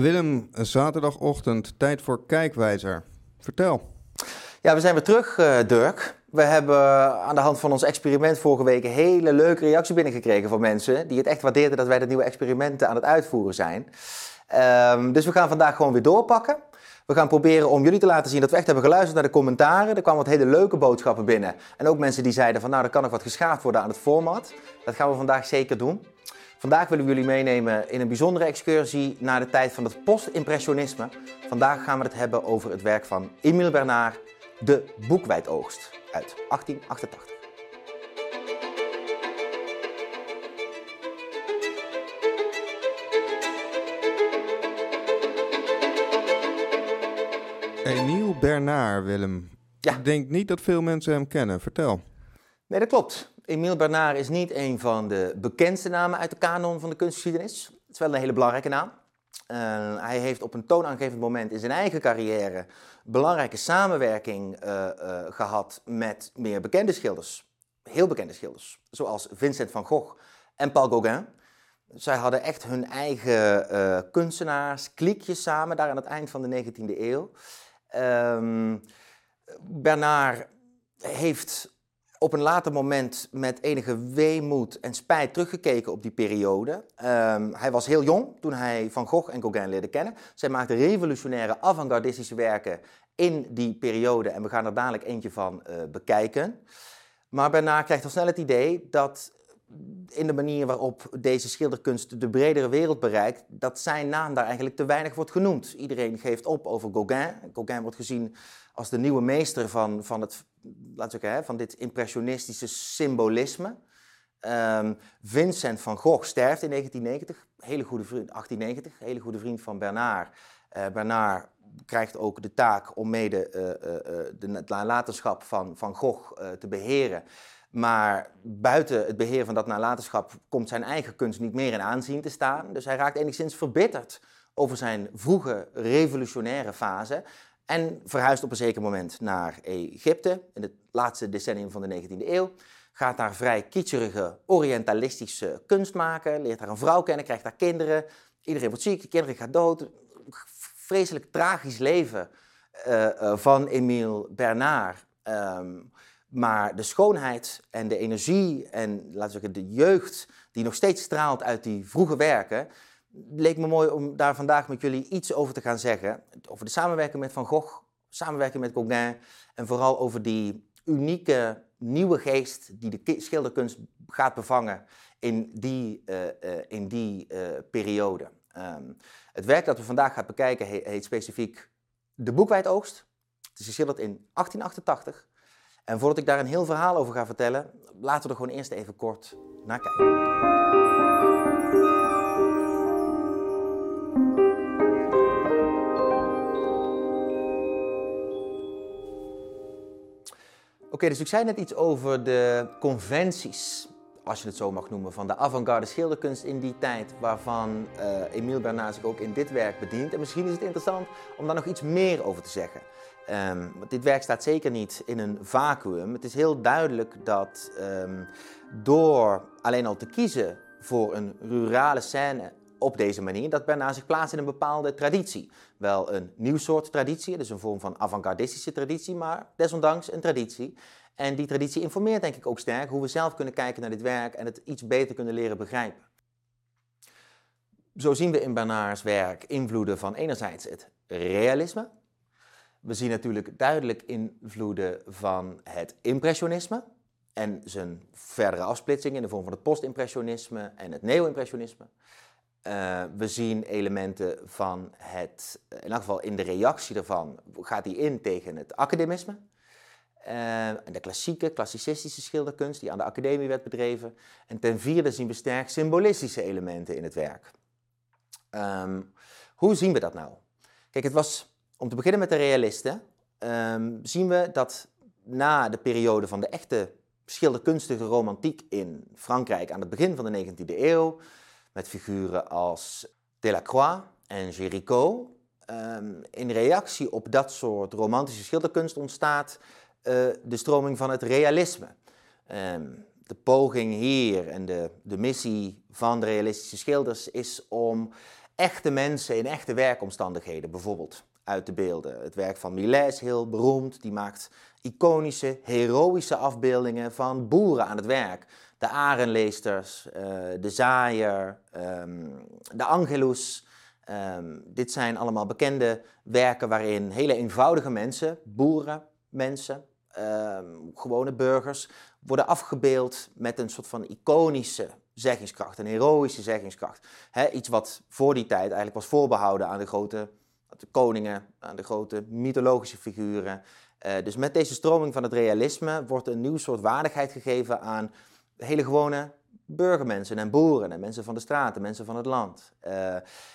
Willem, zaterdagochtend, tijd voor Kijkwijzer. Vertel. Ja, we zijn weer terug, uh, Dirk. We hebben aan de hand van ons experiment vorige week een hele leuke reactie binnengekregen van mensen die het echt waardeerden dat wij dat nieuwe experiment aan het uitvoeren zijn. Um, dus we gaan vandaag gewoon weer doorpakken. We gaan proberen om jullie te laten zien dat we echt hebben geluisterd naar de commentaren. Er kwamen wat hele leuke boodschappen binnen. En ook mensen die zeiden van nou, er kan nog wat geschaafd worden aan het format. Dat gaan we vandaag zeker doen. Vandaag willen we jullie meenemen in een bijzondere excursie naar de tijd van het post-impressionisme. Vandaag gaan we het hebben over het werk van Emile Bernard, De Boekwijdoogst uit 1888. Emile Bernard, Willem. Ja. Ik denk niet dat veel mensen hem kennen. Vertel. Nee, dat klopt. Emile Bernard is niet een van de bekendste namen uit de kanon van de kunstgeschiedenis. Het is wel een hele belangrijke naam. Uh, hij heeft op een toonaangevend moment in zijn eigen carrière belangrijke samenwerking uh, uh, gehad met meer bekende schilders. Heel bekende schilders, zoals Vincent van Gogh en Paul Gauguin. Zij hadden echt hun eigen kunstenaars, kliekjes samen, daar aan het eind van de 19e eeuw. Um, Bernard heeft op een later moment met enige weemoed en spijt teruggekeken op die periode. Um, hij was heel jong toen hij Van Gogh en Gauguin leerde kennen. Zij maakten revolutionaire avant-gardistische werken in die periode en we gaan er dadelijk eentje van uh, bekijken. Maar Bernard krijgt al snel het idee dat in de manier waarop deze schilderkunst de bredere wereld bereikt, dat zijn naam daar eigenlijk te weinig wordt genoemd. Iedereen geeft op over Gauguin. Gauguin wordt gezien als de nieuwe meester van, van, het, laten we zeggen, van dit impressionistische symbolisme. Um, Vincent van Gogh sterft in 1990, hele goede vriend, 1890, hele goede vriend van Bernard. Uh, Bernard krijgt ook de taak om mede uh, uh, de nalatenschap van Van Gogh te beheren. Maar buiten het beheer van dat nalatenschap komt zijn eigen kunst niet meer in aanzien te staan. Dus hij raakt enigszins verbitterd over zijn vroege revolutionaire fase. En verhuist op een zeker moment naar Egypte in het laatste decennium van de 19e eeuw. Gaat daar vrij kitscherige orientalistische kunst maken. Leert daar een vrouw kennen, krijgt daar kinderen. Iedereen wordt ziek, de kinderen gaan dood. Vreselijk tragisch leven uh, uh, van Emile Bernard. Um, maar de schoonheid en de energie en laten we zeggen de jeugd die nog steeds straalt uit die vroege werken, leek me mooi om daar vandaag met jullie iets over te gaan zeggen. Over de samenwerking met Van Gogh, samenwerking met Gauguin en vooral over die unieke nieuwe geest die de schilderkunst gaat bevangen in die, uh, uh, in die uh, periode. Um, het werk dat we vandaag gaan bekijken heet, heet specifiek De Boekwijdoogst. Het is geschilderd in 1888 en voordat ik daar een heel verhaal over ga vertellen, laten we er gewoon eerst even kort naar kijken. Oké, dus ik zei net iets over de conventies, als je het zo mag noemen, van de avant-garde schilderkunst in die tijd, waarvan uh, Emile Bernard zich ook in dit werk bedient. En misschien is het interessant om daar nog iets meer over te zeggen. Um, want dit werk staat zeker niet in een vacuüm. Het is heel duidelijk dat um, door alleen al te kiezen voor een rurale scène op deze manier, dat Bernard zich plaatst in een bepaalde traditie. Wel een nieuw soort traditie, dus een vorm van avant-gardistische traditie, maar desondanks een traditie. En die traditie informeert denk ik ook sterk hoe we zelf kunnen kijken naar dit werk en het iets beter kunnen leren begrijpen. Zo zien we in Bernards werk invloeden van enerzijds het realisme, we zien natuurlijk duidelijk invloeden van het impressionisme en zijn verdere afsplitsing in de vorm van het postimpressionisme en het neo-impressionisme. Uh, we zien elementen van het, in elk geval in de reactie daarvan, gaat hij in tegen het academisme. Uh, de klassieke, klassicistische schilderkunst die aan de academie werd bedreven. En ten vierde zien we sterk symbolistische elementen in het werk. Um, hoe zien we dat nou? Kijk, het was om te beginnen met de realisten, um, zien we dat na de periode van de echte schilderkunstige romantiek in Frankrijk aan het begin van de 19e eeuw, met figuren als Delacroix en Géricault, um, in reactie op dat soort romantische schilderkunst ontstaat uh, de stroming van het realisme. Um, de poging hier en de, de missie van de realistische schilders is om echte mensen in echte werkomstandigheden, bijvoorbeeld uit de beelden. Het werk van Millet is heel beroemd. Die maakt iconische, heroïsche afbeeldingen van boeren aan het werk. De arenleesters, uh, de zaaier, ehm, de angelus. Ehm, dit zijn allemaal bekende werken waarin hele eenvoudige mensen, boeren, mensen, ehm, gewone burgers, worden afgebeeld met een soort van iconische zeggingskracht, een heroïsche zeggingskracht. iets wat voor die tijd eigenlijk was voorbehouden aan de grote de koningen, aan de grote mythologische figuren. Uh, dus met deze stroming van het realisme wordt een nieuw soort waardigheid gegeven aan hele gewone burgermensen en boeren en mensen van de straten, mensen van het land. Uh,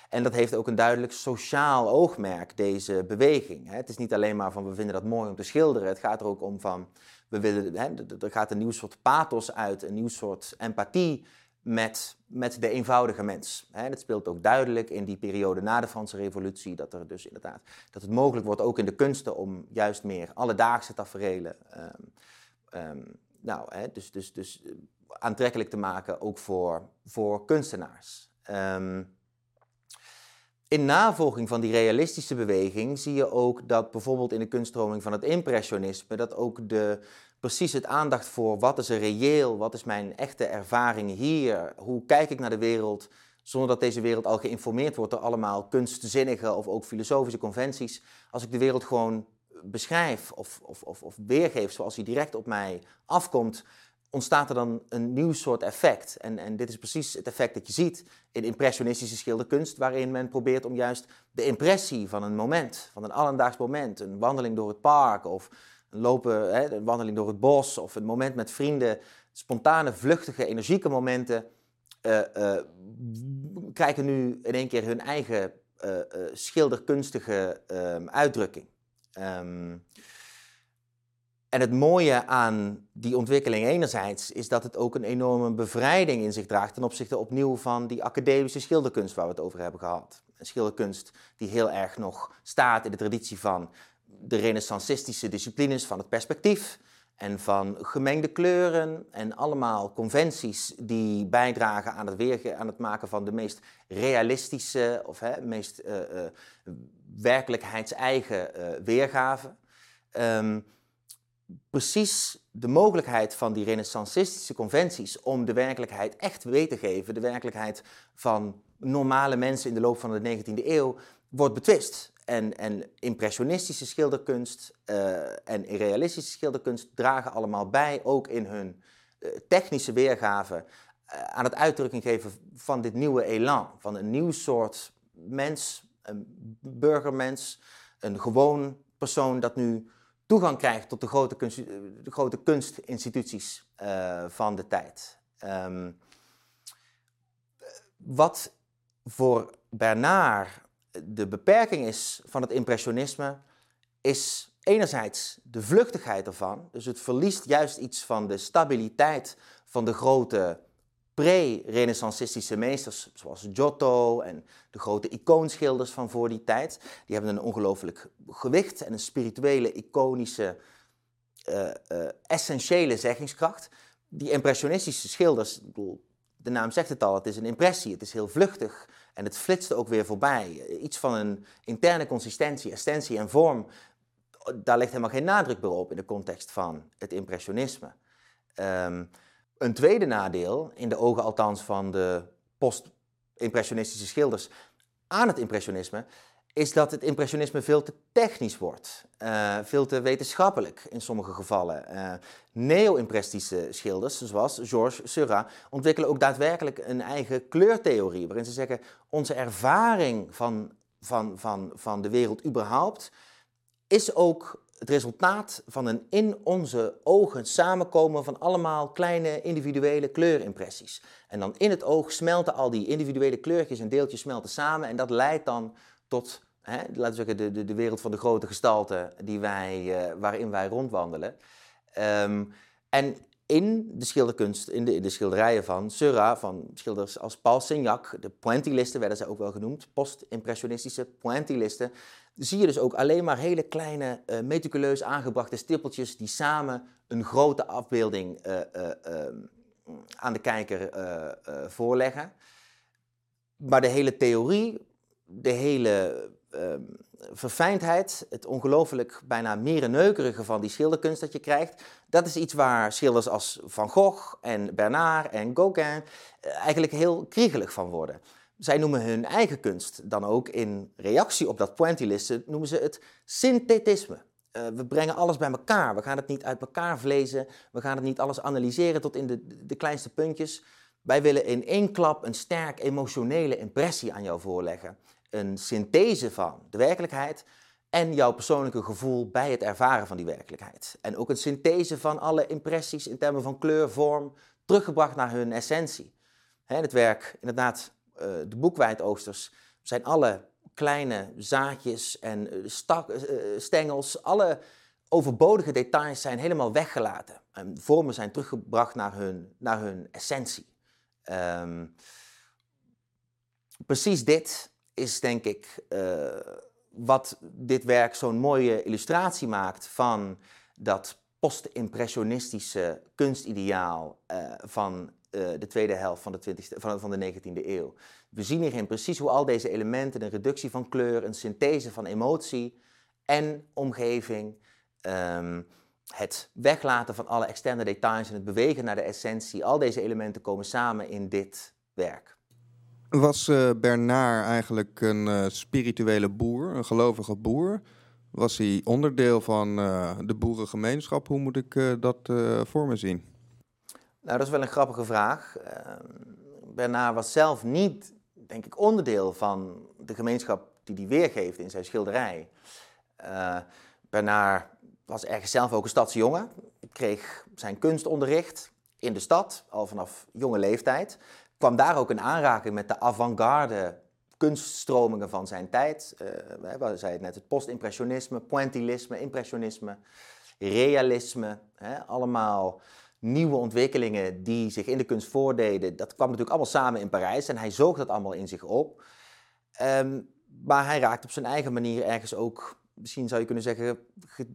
en dat heeft ook een duidelijk sociaal oogmerk, deze beweging. Hè. Het is niet alleen maar van we vinden dat mooi om te schilderen, het gaat er ook om van we willen, hè, er gaat een nieuw soort pathos uit, een nieuw soort empathie met, met de eenvoudige mens. Dat speelt ook duidelijk in die periode na de Franse Revolutie, dat er dus inderdaad dat het mogelijk wordt ook in de kunsten om juist meer alledaagse taferelen um, nou, dus, dus, dus eh, aantrekkelijk te maken, ook voor, voor kunstenaars. Ehm, in navolging van die realistische beweging zie je ook dat bijvoorbeeld in de kunststroming van het impressionisme, dat ook de, precies het aandacht voor wat is er reëel, wat is mijn echte ervaring hier, hoe kijk ik naar de wereld, zonder dat deze wereld al geïnformeerd wordt door allemaal kunstzinnige of ook filosofische conventies. Als ik de wereld gewoon beschrijf of, of, of, of weergeef zoals die direct op mij afkomt, ontstaat er dan een nieuw soort effect. En, en dit is precies het effect dat je ziet in impressionistische schilderkunst, waarin men probeert om juist de impressie van een moment, van een alledaags moment, een wandeling door het park of lopen, hè, een wandeling door het bos of een moment met vrienden, spontane, vluchtige, energieke momenten, uh, krijgen nu in één keer hun eigen uh, schilderkunstige ehm, uitdrukking. Um, en het mooie aan die ontwikkeling enerzijds is dat het ook een enorme bevrijding in zich draagt ten opzichte opnieuw van die academische schilderkunst waar we het over hebben gehad. Een schilderkunst die heel erg nog staat in de traditie van de renaissancistische disciplines van het perspectief en van gemengde kleuren en allemaal conventies die bijdragen aan het, aan het maken van de meest realistische of hè, meest uh, uh, werkelijkheidseigen uh, weergave. Um, precies de mogelijkheid van die renaissancistische conventies om de werkelijkheid echt weer te geven, de werkelijkheid van normale mensen in de loop van de 19e eeuw, wordt betwist. En, en impressionistische schilderkunst uh, en realistische schilderkunst dragen allemaal bij, ook in hun uh, technische weergave, uh, aan het uitdrukking geven van dit nieuwe elan. Van een nieuw soort mens, een burgermens, een gewoon persoon dat nu toegang krijgt tot de grote, kunst, de grote kunstinstituties van de tijd. Um, wat voor Bernard de beperking is van het impressionisme, is enerzijds de vluchtigheid ervan. Dus het verliest juist iets van de stabiliteit van de grote pre-renaissancistische meesters, zoals Giotto en de grote icoonschilders van voor die tijd, die hebben een ongelooflijk gewicht en een spirituele, iconische, uh, uh, essentiële zeggingskracht. Die impressionistische schilders, de naam zegt het al, het is een impressie, het is heel vluchtig en het flitst ook weer voorbij. Iets van een interne consistentie, essentie en vorm, daar ligt helemaal geen nadruk meer op in de context van het impressionisme. Um, een tweede nadeel, in de ogen althans van de post-impressionistische schilders aan het impressionisme, is dat het impressionisme veel te technisch wordt, uh, veel te wetenschappelijk in sommige gevallen. Uh, Neo-impressionistische schilders, zoals Georges Seurat, ontwikkelen ook daadwerkelijk een eigen kleurtheorie, waarin ze zeggen, onze ervaring van, van, van, van de wereld überhaupt is ook het resultaat van een in onze ogen samenkomen van allemaal kleine individuele kleurimpressies. En dan in het oog smelten al die individuele kleurtjes en deeltjes smelten samen en dat leidt dan tot, hè, laten we zeggen, de, de, wereld van de grote gestalten die wij, uh, waarin wij rondwandelen. Um, en in de schilderkunst, in de, in de schilderijen van Seurat, van schilders als Paul Signac, de pointillisten werden ze ook wel genoemd, post-impressionistische pointillisten, zie je dus ook alleen maar hele kleine, uh, meticuleus aangebrachte stippeltjes die samen een grote afbeelding uh, uh, aan de kijker voorleggen. Maar de hele theorie de hele verfijndheid, het ongelooflijk bijna mierenneukerige van die schilderkunst dat je krijgt, dat is iets waar schilders als Van Gogh en Bernard en Gauguin eh, eigenlijk heel kriegelig van worden. Zij noemen hun eigen kunst dan ook in reactie op dat pointillisten, noemen ze het synthetisme. Uh, we brengen alles bij elkaar. We gaan het niet uit elkaar vlezen. We gaan het niet alles analyseren tot in de, de kleinste puntjes. Wij willen in één klap een sterk emotionele impressie aan jou voorleggen. Een synthese van de werkelijkheid en jouw persoonlijke gevoel bij het ervaren van die werkelijkheid. En ook een synthese van alle impressies in termen van kleur, vorm, teruggebracht naar hun essentie. In het werk, inderdaad, uh, de boekwijdoosters zijn alle kleine zaadjes en uh, stak, uh, stengels, alle overbodige details zijn helemaal weggelaten. En vormen zijn teruggebracht naar hun, naar hun essentie. Um, precies dit is denk ik uh, wat dit werk zo'n mooie illustratie maakt van dat post-impressionistische kunstideaal uh, van uh, de tweede helft van de, 20 van, van de 19e eeuw. We zien hierin precies hoe al deze elementen, een reductie van kleur, een synthese van emotie en omgeving, um, het weglaten van alle externe details en het bewegen naar de essentie, al deze elementen komen samen in dit werk. Was uh, Bernard eigenlijk een uh, spirituele boer, een gelovige boer? Was hij onderdeel van uh, de boerengemeenschap? Hoe moet ik dat voor me zien? Nou, dat is wel een grappige vraag. Ehm, Bernard was zelf niet, denk ik, onderdeel van de gemeenschap die hij weergeeft in zijn schilderij. Bernard was ergens zelf ook een stadsjongen. Kreeg zijn kunstonderricht in de stad, al vanaf jonge leeftijd. Kwam daar ook in aanraking met de avant-garde kunststromingen van zijn tijd. Uh, we zeiden net, het post-impressionisme, pointillisme, impressionisme, realisme. Hè, allemaal nieuwe ontwikkelingen die zich in de kunst voordeden. Dat kwam natuurlijk allemaal samen in Parijs en hij zoog dat allemaal in zich op. Um, maar hij raakte op zijn eigen manier ergens ook misschien zou je kunnen zeggen,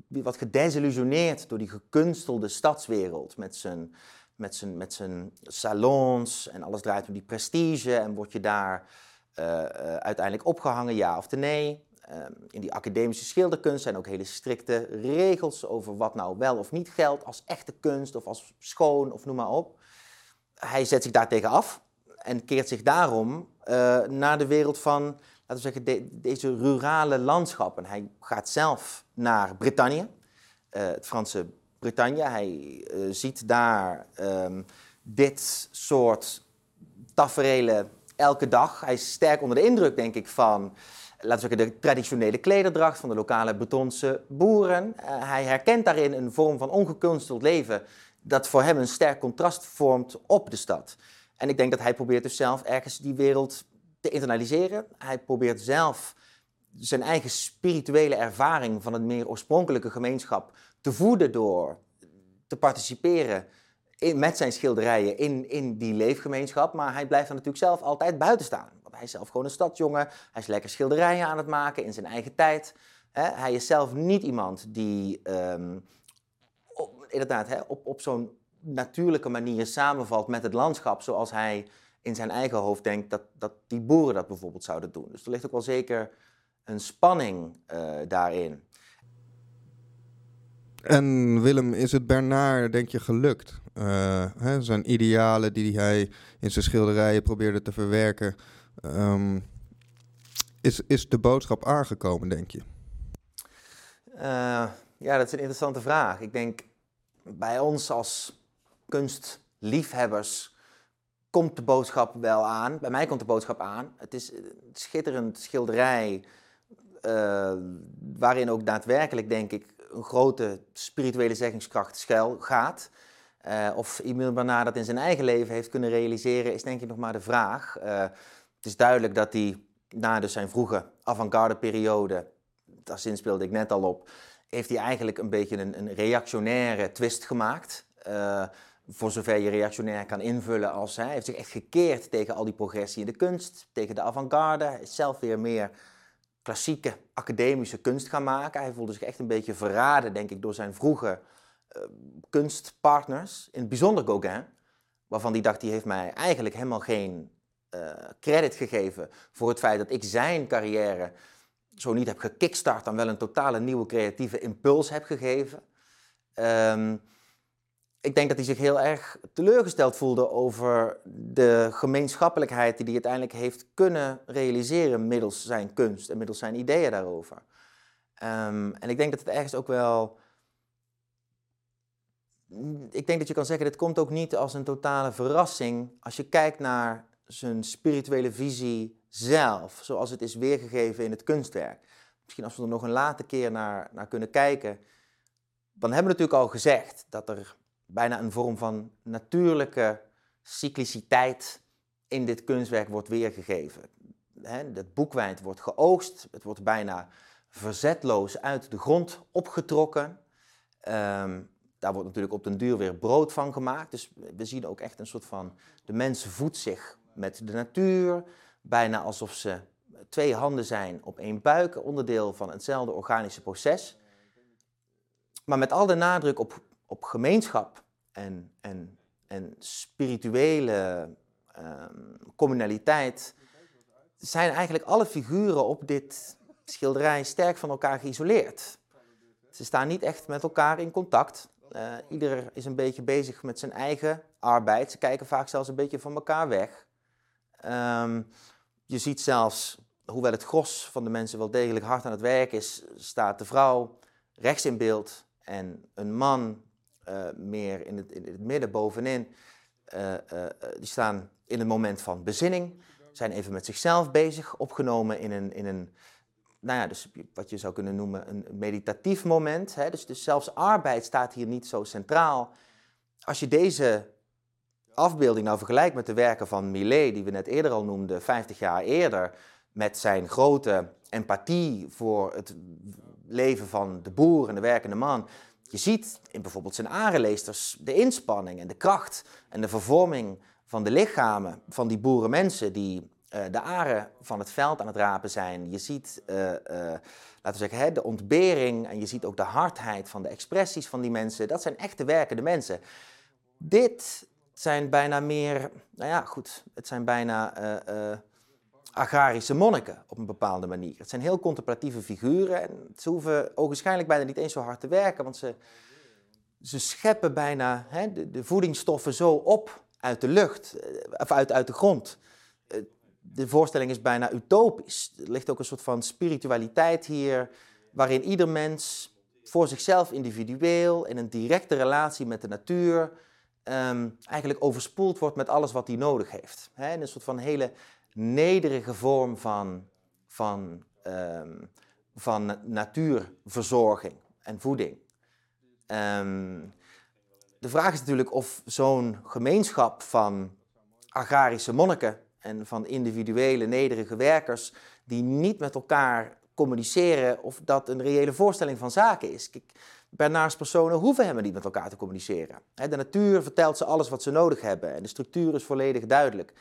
wat gedesillusioneerd door die gekunstelde stadswereld. Met zijn, met zijn, met zijn salons en alles draait om die prestige. En word je daar uh, uh, uiteindelijk opgehangen, ja of nee? Uh, in die academische schilderkunst zijn ook hele strikte regels over wat nou wel of niet geldt als echte kunst of als schoon of noem maar op. Hij zet zich daartegen af en keert zich daarom naar de wereld van laten we zeggen, deze rurale landschappen. Hij gaat zelf naar uh, het Franse Hij uh, ziet daar um, dit soort tafereelen elke dag. Hij is sterk onder de indruk, denk ik, van laten we zeggen, de traditionele klederdracht van de lokale Bretonse boeren. Uh, hij herkent daarin een vorm van ongekunsteld leven dat voor hem een sterk contrast vormt op de stad. En ik denk dat hij probeert dus zelf ergens die wereld te internaliseren. Hij probeert zelf zijn eigen spirituele ervaring van een meer oorspronkelijke gemeenschap te voeden door te participeren in, met zijn schilderijen in, in die leefgemeenschap. Maar hij blijft er natuurlijk zelf altijd buiten staan. Want hij is zelf gewoon een stadsjongen. Hij is lekker schilderijen aan het maken in zijn eigen tijd. hij is zelf niet iemand die um, op, inderdaad op, op zo'n natuurlijke manier samenvalt met het landschap zoals hij in zijn eigen hoofd denkt dat, dat die boeren dat bijvoorbeeld zouden doen. Dus er ligt ook wel zeker een spanning uh, daarin. En Willem, is het Bernard, denk je, gelukt? Uh, hè, zijn idealen die hij in zijn schilderijen probeerde te verwerken. Um, is, is de boodschap aangekomen, denk je? Uh, ja, dat is een interessante vraag. Ik denk bij ons als kunstliefhebbers komt de boodschap wel aan. Bij mij komt de boodschap aan. Het is een schitterend schilderij. Uh, waarin ook daadwerkelijk, denk ik, een grote spirituele zeggingskracht schuil gaat. Uh, of Emile Bernard dat in zijn eigen leven heeft kunnen realiseren, is denk ik nog maar de vraag. Uh, het is duidelijk dat hij na dus zijn vroege avant-garde periode, daar speelde ik net al op, heeft hij eigenlijk een beetje een, een reactionaire twist gemaakt voor zover je reactionair kan invullen als hij heeft zich echt gekeerd tegen al die progressie in de kunst, tegen de avant-garde. Is zelf weer meer klassieke academische kunst gaan maken. Hij voelde zich echt een beetje verraden, denk ik, door zijn vroege uh, kunstpartners, in het bijzonder Gauguin, waarvan hij dacht, die heeft mij eigenlijk helemaal geen credit gegeven voor het feit dat ik zijn carrière zo niet heb gekickstart, dan wel een totale nieuwe creatieve impuls heb gegeven. Um, ik denk dat hij zich heel erg teleurgesteld voelde over de gemeenschappelijkheid die hij uiteindelijk heeft kunnen realiseren middels zijn kunst en middels zijn ideeën daarover. Um, en ik denk dat het ergens ook wel. Ik denk dat je kan zeggen, dit komt ook niet als een totale verrassing als je kijkt naar zijn spirituele visie zelf, zoals het is weergegeven in het kunstwerk. Misschien als we er nog een later keer naar, naar kunnen kijken. Dan hebben we natuurlijk al gezegd dat er bijna een vorm van natuurlijke cycliciteit in dit kunstwerk wordt weergegeven. Het boekwijn wordt geoogst, het wordt bijna verzetloos uit de grond opgetrokken. Um, daar wordt natuurlijk op den duur weer brood van gemaakt. Dus we zien ook echt een soort van, de mens voedt zich met de natuur, bijna alsof ze twee handen zijn op één buik, onderdeel van hetzelfde organische proces. Maar met al de nadruk op, op gemeenschap en, en, en spirituele um, communaliteit, zijn eigenlijk alle figuren op dit schilderij sterk van elkaar geïsoleerd. Ze staan niet echt met elkaar in contact. Uh, ieder is een beetje bezig met zijn eigen arbeid. Ze kijken vaak zelfs een beetje van elkaar weg. Um, je ziet zelfs, hoewel het gros van de mensen wel degelijk hard aan het werk is, staat de vrouw rechts in beeld en een man uh, meer in het, in het, midden bovenin. Uh, die staan in een moment van bezinning, zijn even met zichzelf bezig, opgenomen in een, in een nou ja, dus wat je zou kunnen noemen een meditatief moment. Hè? Dus, dus zelfs arbeid staat hier niet zo centraal. Als je deze afbeelding nou vergelijkt met de werken van Millet, die we net eerder al noemden, 50 jaar eerder, met zijn grote empathie voor het leven van de boer en de werkende man. Je ziet in bijvoorbeeld zijn arenleesters de inspanning en de kracht en de vervorming van de lichamen van die boerenmensen die uh, de aren van het veld aan het rapen zijn. Je ziet, uh, uh, laten we zeggen, hè, de ontbering en je ziet ook de hardheid van de expressies van die mensen. Dat zijn echte werkende mensen. Dit zijn bijna meer, nou ja, goed, het zijn bijna agrarische monniken op een bepaalde manier. Het zijn heel contemplatieve figuren en ze hoeven ogenschijnlijk bijna niet eens zo hard te werken, want ze, ze scheppen bijna hè, de, voedingsstoffen zo op uit de lucht, of uit, uit de grond de voorstelling is bijna utopisch. Er ligt ook een soort van spiritualiteit hier, waarin ieder mens voor zichzelf individueel, in een directe relatie met de natuur, ehm, eigenlijk overspoeld wordt met alles wat hij nodig heeft. He, een soort van hele nederige vorm van, van, ehm, van natuurverzorging en voeding. Ehm, de vraag is natuurlijk of zo'n gemeenschap van agrarische monniken en van individuele nederige werkers die niet met elkaar communiceren of dat een reële voorstelling van zaken is. Kijk, Bernards personen hoeven helemaal niet met elkaar te communiceren. De natuur vertelt ze alles wat ze nodig hebben en de structuur is volledig duidelijk.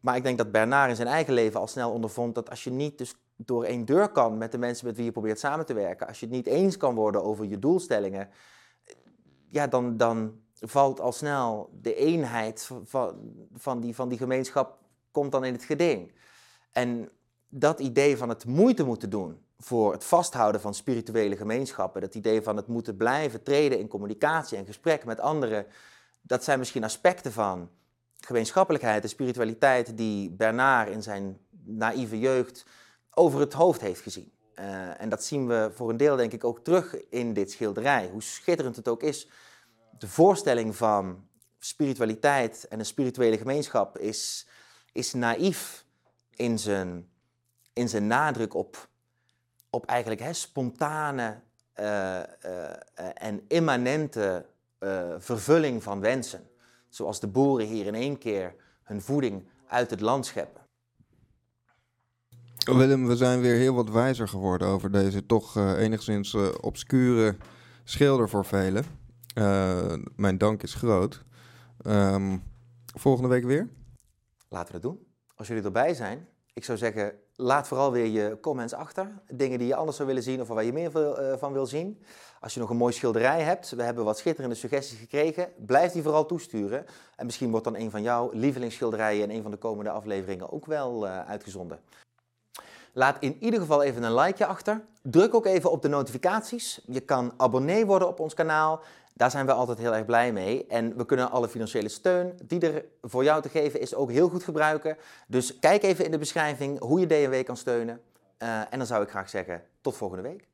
Maar ik denk dat Bernard in zijn eigen leven al snel ondervond dat als je niet dus door één deur kan met de mensen met wie je probeert samen te werken, als je het niet eens kan worden over je doelstellingen, ja, dan, dan valt al snel de eenheid van, van, die, van die gemeenschap komt dan in het geding. En dat idee van het moeite moeten doen voor het vasthouden van spirituele gemeenschappen, dat idee van het moeten blijven treden in communicatie en gesprek met anderen, dat zijn misschien aspecten van gemeenschappelijkheid en spiritualiteit die Bernard in zijn naïeve jeugd over het hoofd heeft gezien. Uh, en dat zien we voor een deel denk ik ook terug in dit schilderij. Hoe schitterend het ook is, de voorstelling van spiritualiteit en een spirituele gemeenschap is is naïef in zijn, in zijn nadruk op, op eigenlijk hè, spontane uh, uh, en immanente vervulling van wensen. Zoals de boeren hier in één keer hun voeding uit het land scheppen. Willem, we zijn weer heel wat wijzer geworden over deze toch enigszins obscure schilder voor velen. mijn dank is groot. Um, volgende week weer? Laten we het doen. Als jullie erbij zijn, ik zou zeggen, Laat vooral weer je comments achter. Dingen die je anders zou willen zien of waar je meer van wil zien. Als je nog een mooi schilderij hebt, we hebben wat schitterende suggesties gekregen, blijf die vooral toesturen. En misschien wordt dan een van jouw lievelingsschilderijen in een van de komende afleveringen ook wel uitgezonden. Laat in ieder geval even een likeje achter. Druk ook even op de notificaties. Je kan abonnee worden op ons kanaal. Daar zijn we altijd heel erg blij mee. En we kunnen alle financiële steun die er voor jou te geven is ook heel goed gebruiken. Dus kijk even in de beschrijving hoe je DNW kan steunen. Uh, en dan zou ik graag zeggen tot volgende week.